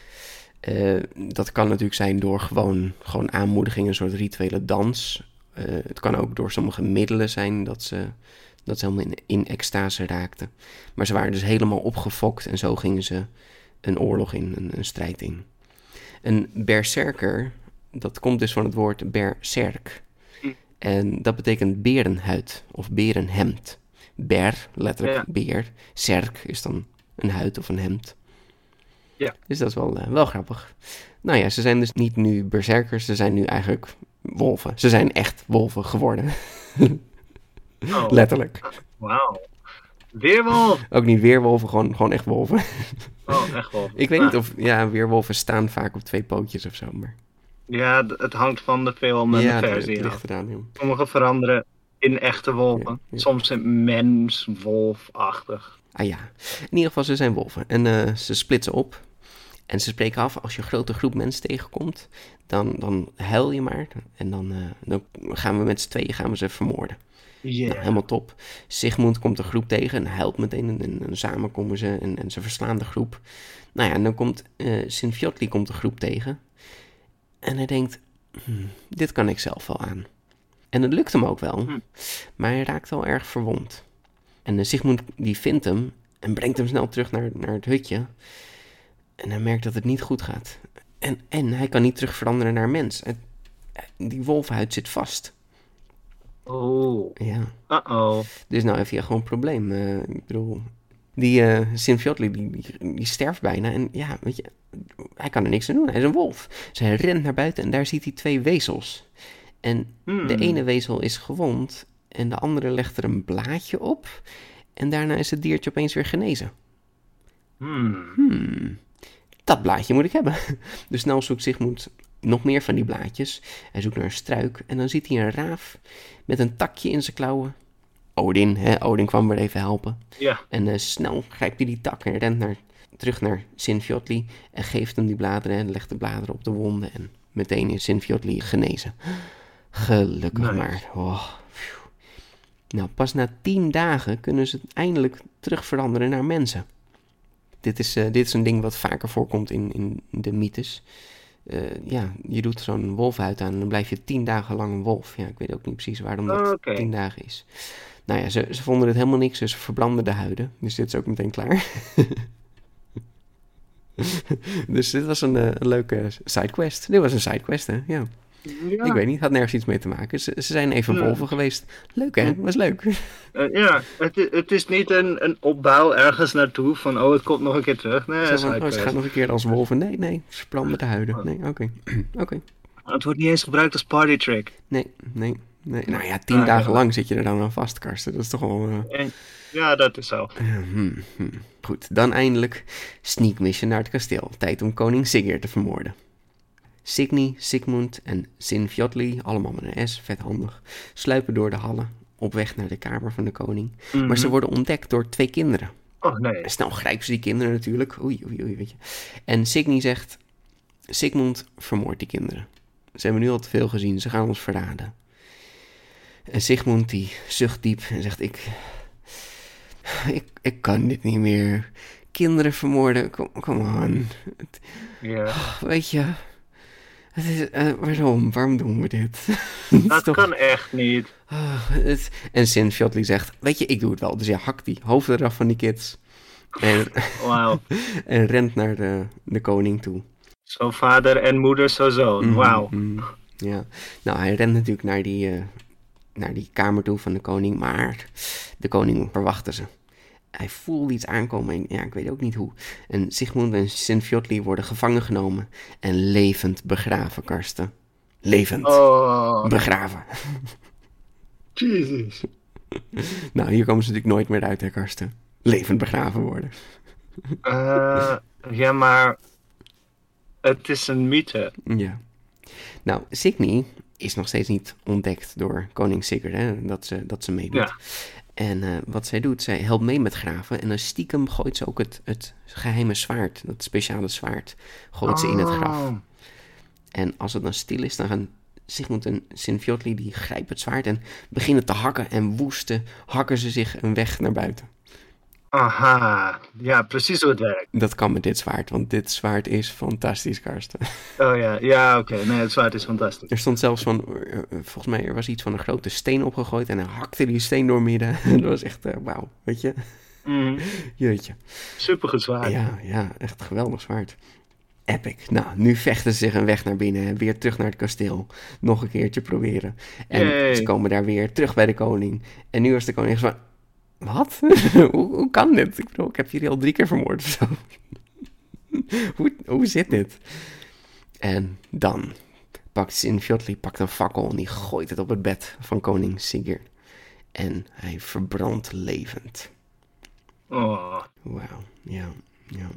Eh, dat kan natuurlijk zijn door gewoon, gewoon aanmoediging, een soort rituele dans. Eh, het kan ook door sommige middelen zijn dat ze, dat ze helemaal in, in extase raakten. Maar ze waren dus helemaal opgefokt en zo gingen ze een oorlog in, een, een strijd in. Een berserker, dat komt dus van het woord berserk. En dat betekent berenhuid of berenhemd. Ber, letterlijk Ja. beer. Serk is dan een huid of een hemd. Ja. Dus dat is wel, eh, wel grappig. Nou ja, ze zijn dus niet nu berserkers, ze zijn nu eigenlijk wolven. Ze zijn echt wolven geworden, oh. letterlijk. Wauw. Weerwolf. Ook niet weerwolven, gewoon, gewoon echt wolven. Oh, echt wel. Ik weet niet of, ja, weerwolven staan vaak op twee pootjes of zo, maar... Ja, het hangt van de film en ja, de versie het ligt eraan. Sommige veranderen in echte wolven. Ja. Soms in mens-wolfachtig. Ah ja, in ieder geval, ze zijn wolven. En eh, ze splitsen op. En ze spreken af, als je een grote groep mensen tegenkomt, dan, dan huil je maar. En dan, eh, dan gaan we met z'n tweeën gaan we ze vermoorden. Yeah. Nou, helemaal top. Sigmund komt de groep tegen en helpt meteen. En, en, en samen komen ze en, en ze verslaan de groep. Nou ja, en dan komt uh, Sinfiotli komt de groep tegen. En hij denkt, hm, dit kan ik zelf wel aan. En het lukt hem ook wel. Hm. Maar hij raakt wel erg verwond. En uh, Sigmund die vindt hem en brengt hem snel terug naar, naar het hutje. En hij merkt dat het niet goed gaat. En, en hij kan niet terug veranderen naar mens. Het, die wolfhuid zit vast. Oh. Ja. Uh-oh. Dus nou heeft hij gewoon een probleem. Uh, ik bedoel, die uh, die, die, die, sterft bijna. En ja, weet je, hij kan er niks aan doen. Hij is een wolf. Dus hij rent naar buiten en daar ziet hij twee wezels. En Hmm. de ene wezel is gewond en de andere legt er een blaadje op. En daarna is het diertje opeens weer genezen. Hmm. Hmm, dat blaadje moet ik hebben. [LAUGHS] Dus snel zoekt Sigmund nog meer van die blaadjes. Hij zoekt naar een struik en dan ziet hij een raaf met een takje in zijn klauwen. Odin, hè? Odin kwam weer even helpen. Ja. En uh, snel grijpt hij die tak en rent naar, terug naar Sinfiotli en geeft hem die bladeren en legt de bladeren op de wonden. En meteen is Sinfiotli genezen. Gelukkig Nice. maar. Oh, nou, pas na tien dagen kunnen ze eindelijk terug veranderen naar mensen. Dit is, uh, dit is een ding wat vaker voorkomt in, in de mythes. Uh, ja, je doet zo'n wolfhuid aan en dan blijf je tien dagen lang een wolf. Ja, ik weet ook niet precies waarom dat Oh, Oké. tien dagen is. Nou ja, ze, ze vonden het helemaal niks, dus ze verbranden de huiden. Dus dit is ook meteen klaar. [LAUGHS] dus dit was een, uh, een leuke sidequest. Dit was een sidequest, hè? Ja. Ja. Ik weet niet, had nergens iets mee te maken. Ze, ze zijn even Ja. wolven geweest. Leuk, hè? Was leuk. Eh, ja, het, het is niet een, een opbouw ergens naartoe van oh, het komt nog een keer terug. Nee, het, van, oh, ze gaan nog een keer als wolven. Nee, nee, ze verbranden de huiden. Nee, oké. Oké. het wordt niet eens gebruikt als party trick. Nee, nee, nee. Nou ja, tien Ah, ja. dagen lang zit je er dan aan vast, Karsten. Dat is toch wel... eh, En, ja, dat is zo. Eh, hmm, hmm. Goed, dan eindelijk sneak mission naar het kasteel. Tijd om koning Sigurd te vermoorden. Signy, Sigmund en Sinfjotli, allemaal met een S, vet handig, sluipen door de hallen op weg naar de kamer van de koning. Maar ze Mhm. worden ontdekt door twee kinderen. Oh nee. Snel grijpen ze die kinderen natuurlijk. Oei, oei, oei, weet je. En Signy zegt, Sigmund vermoordt die kinderen. Ze hebben nu al te veel gezien, ze gaan ons verraden. En Sigmund die zucht diep en zegt, ik, ik, ik kan dit niet meer. Kinderen vermoorden, kom, on. Ja. weet je, het is, eh, waarom, waarom doen we dit? [LAUGHS] Dat toch- kan echt niet. Ah, het- En Sin Fjotley zegt, weet je, ik doe het wel. Dus ja, hak die hoofden eraf van die kids. En, [LAUGHS] Wauw. en rent naar de, de koning toe. Zo vader en moeder, zo zoon. Mhm, Wauw. mhm. Ja, nou hij rent natuurlijk naar die, eh, naar die kamer toe van de koning, maar de koning verwachtte ze. Hij voelde iets aankomen en ja, ik weet ook niet hoe. En Sigmund en Sinfjotli worden gevangen genomen en levend begraven, Karsten. Levend Oh, begraven. [LAUGHS] Jesus. [LAUGHS] Nou, hier komen ze natuurlijk nooit meer uit, hè, Karsten. Levend begraven worden. [LAUGHS] Eh, ja, maar het is een mythe. Ja. Nou, Signy is nog steeds niet ontdekt door koning Sigurd, hè, dat ze, dat ze meedoet. Ja. En eh, wat zij doet, zij helpt mee met graven en dan stiekem gooit ze ook het, het geheime zwaard, dat speciale zwaard, gooit ze in het graf. Oh. En als het dan stil is, dan gaan Sigmund en Sinfjotli, die grijpen het zwaard en beginnen te hakken en woesten hakken ze zich een weg naar buiten. Aha. Ja, precies hoe het werkt. Dat kan met dit zwaard, want dit zwaard is fantastisch, Karsten. Oh ja, ja oké. Nee, het zwaard is fantastisch. Er stond zelfs van, eh, eh, volgens mij er was iets van een grote steen opgegooid en hij hakte die steen door midden. [LAUGHS] dat was echt, eh, wauw, weet je, Mhm. [LAUGHS] jeetje. Super goed zwaard. Ja, ja, echt geweldig zwaard. Epic. Nou, nu vechten ze zich een weg naar binnen, weer terug naar het kasteel. Nog een keertje proberen. En Yay. ze komen daar weer terug bij de koning. En nu was de koning van, wat? [LAUGHS] hoe, hoe kan dit? Ik bedoel, ik heb jullie al drie keer vermoord of zo. [LAUGHS] hoe, hoe zit dit? En dan pakt Sinfjotli pakt een fakkel en die gooit het op het bed van koning Sigurd. En hij verbrandt levend. Oh. Wauw, ja, ja.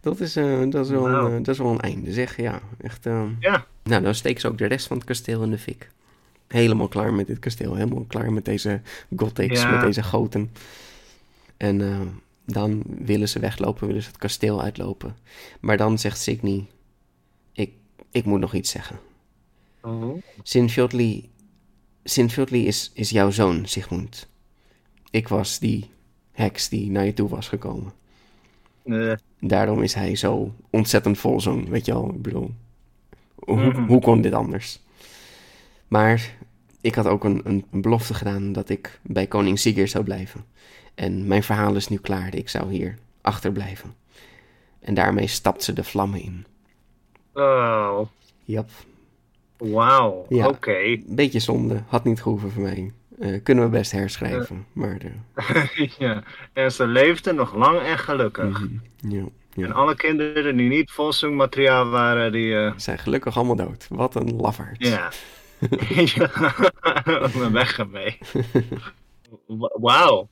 Dat is, eh, dat, is wel een, eh, dat is wel een einde, zeg. Ja, echt. eh, Ja. Nou, dan steken ze ook de rest van het kasteel in de fik. Helemaal klaar met dit kasteel. Helemaal klaar met deze gothics, Ja. met deze goten. En eh, dan willen ze weglopen, willen ze het kasteel uitlopen. Maar dan zegt Signy, ik, ik moet nog iets zeggen. Oh. Sinfjotli Sinfjotli is, is jouw zoon, Sigmund. Ik was die heks die naar je toe was gekomen. Eh, Daarom is hij zo ontzettend volzong, weet je wel. Ik bedoel, hoe, hoe kon dit anders? Maar ik had ook een, een, een belofte gedaan dat ik bij koning Sigurd zou blijven. En mijn verhaal is nu klaar. Ik zou hier achterblijven. En daarmee stapt ze de vlammen in. oh, Jap, wauw. Ja. Oké. beetje zonde. Had niet gehoeven voor mij. Eh, kunnen we best herschrijven. Maar eh, [LAUGHS] ja. En ze leefde nog lang en gelukkig. mhm, ja, En alle kinderen die niet volzoengmateriaal waren, die... eh, zijn gelukkig allemaal dood. Wat een lafaard. ja. [LAUGHS] ja. Weg ermee. Wa- Wauw.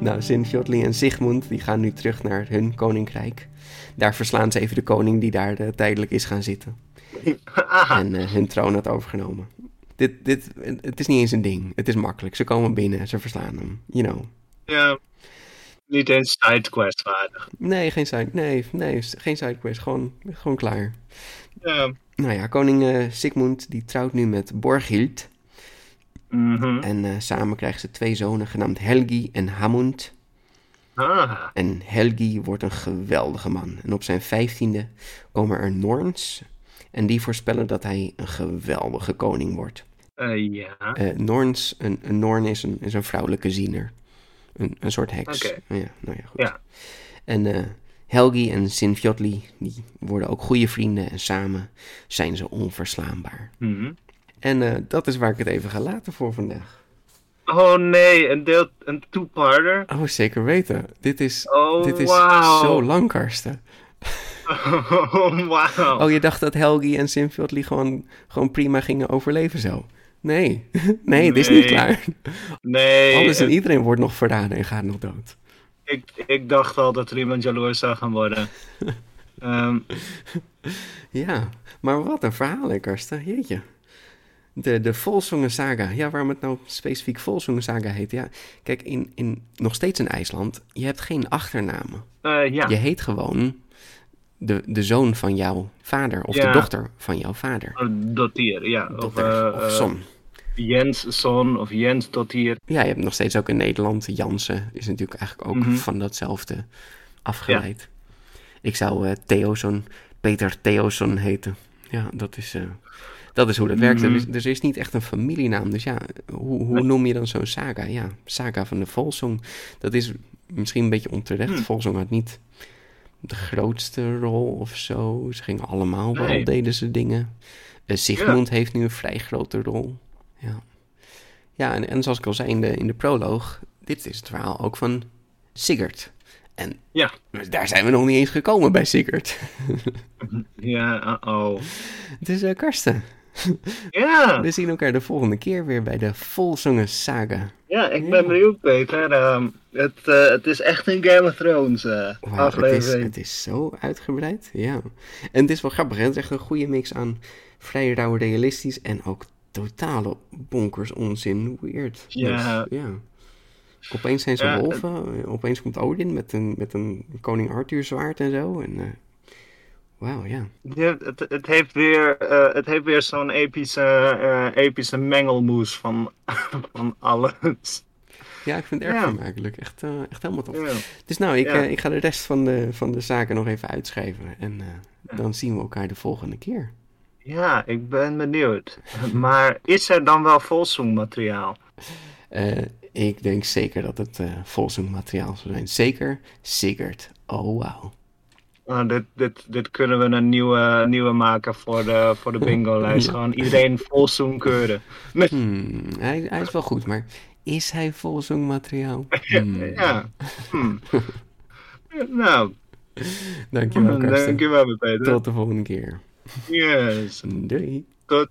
Nou, Sinfjotli en Sigmund die gaan nu terug naar hun koninkrijk. Daar verslaan ze even de koning die daar eh, tijdelijk is gaan zitten. Aha. En eh, hun troon had overgenomen. Dit, dit, het is niet eens een ding. Het is makkelijk. Ze komen binnen, ze verslaan hem. You know. Ja. Niet eens sidequest waardig. Nee, geen side, nee, nee, geen sidequest. Gewoon, gewoon klaar. Ja. Nou ja, koning eh, Sigmund die trouwt nu met Borghild. Mhm. En eh, samen krijgen ze twee zonen genaamd Helgi en Hamund. Ah. En Helgi wordt een geweldige man. En op zijn vijftiende komen er Norns. En die voorspellen dat hij een geweldige koning wordt. Eh, ja. Norns, een, een Norn is een, is een vrouwelijke ziener. Een, een soort heks. Oké. Ja, nou ja, goed. Ja. En eh, Helgi en Sinfjotli, die worden ook goede vrienden. En samen zijn ze onverslaanbaar. Mhm. En eh, dat is waar ik het even ga laten voor vandaag. Oh nee, een deel, een two-parter. Oh, zeker weten. Dit is, Oh, dit is zo lang, Karsten. [LAUGHS] Oh, wauw. Oh, je dacht dat Helgi en Sinfjotli gewoon, gewoon prima gingen overleven zo? Nee, [LAUGHS] nee, het is niet klaar. nee, Alles en iedereen wordt nog verraden en gaat nog dood. ik, ik dacht al dat er iemand jaloers zou gaan worden. [LAUGHS] Ehm, Ja, maar wat een verhaal, hè, Karsten. Jeetje. De, de Volsongen Saga. Ja, waarom het nou specifiek Volsongen Saga heet. Ja, kijk, in, in, nog steeds in IJsland, je hebt geen achternamen. eh, ja. Je heet gewoon de, de zoon van jouw vader of de dochter van jouw vader. Oh, Dotier, ja. Of, Dochter eh, of eh, son. Jens Son of Jens Dotier. Ja, je hebt nog steeds ook in Nederland. Jansen is natuurlijk eigenlijk ook Mhm. van datzelfde afgeleid. Ik zou eh Theoson, Peter Theoson heten. Ja, dat is, eh, dat is hoe dat werkt. Er is, Mhm. er is niet echt een familienaam. Dus ja, hoe, hoe noem je dan zo'n saga? Ja, saga van de Volsong. Dat is misschien een beetje onterecht. Hmm. Volsong had niet de grootste rol of zo. Ze gingen allemaal wel, Nee. deden ze dingen. Eh, Sigmund heeft nu een vrij grote rol. Ja, ja en, en zoals ik al zei in de, in de proloog, dit is het verhaal ook van Sigurd. En Ja. daar zijn we nog niet eens gekomen bij Sigurd. [LAUGHS] Ja, uh-oh. Het is eh, Karsten. Ja, We zien elkaar de volgende keer weer bij de Volzongen Saga. ja, ik ben benieuwd, Peter. Ehm, het, eh, het is echt een Game of Thrones eh, Wauw, het, is, aflevering. het is zo uitgebreid. Ja. En het is wel grappig, hè? Het is echt een goede mix aan vrij rauw realistisch en ook totale bonkers onzin weird. Ja. Dus, ja. Opeens zijn ze Ja, wolven, opeens komt Odin met een, met een koning Arthur zwaard en zo. En, eh, Wauw, ja. Ja, het, het heeft weer, eh, het heeft weer zo'n epische, eh, epische mengelmoes van, [LAUGHS] van alles. Ja, ik vind het erg Ja. vermakelijk. Echt, echt helemaal tof. Ja. Dus nou, ik, Ja. ik ga de rest van de, van de zaken nog even uitschrijven. En dan zien we elkaar de volgende keer. Ja, ik ben benieuwd. [LAUGHS] Maar is er dan wel volzoommateriaal? Eh, ik denk zeker dat het uh, materiaal zal zijn. Zeker Sigurd. Oh, wauw. Oh, dit, dit, dit kunnen we een nieuwe, nieuwe maken voor de, voor de bingo-lijst. [LAUGHS] Ja. Gewoon iedereen volzoom keuren. [LAUGHS] Hmm, hij, hij is wel goed, maar is hij materiaal? Hmm. Ja. Hm. nou, Dankjewel, Karsten. dankjewel, Peter. Tot de volgende keer. Yes, Doei. tot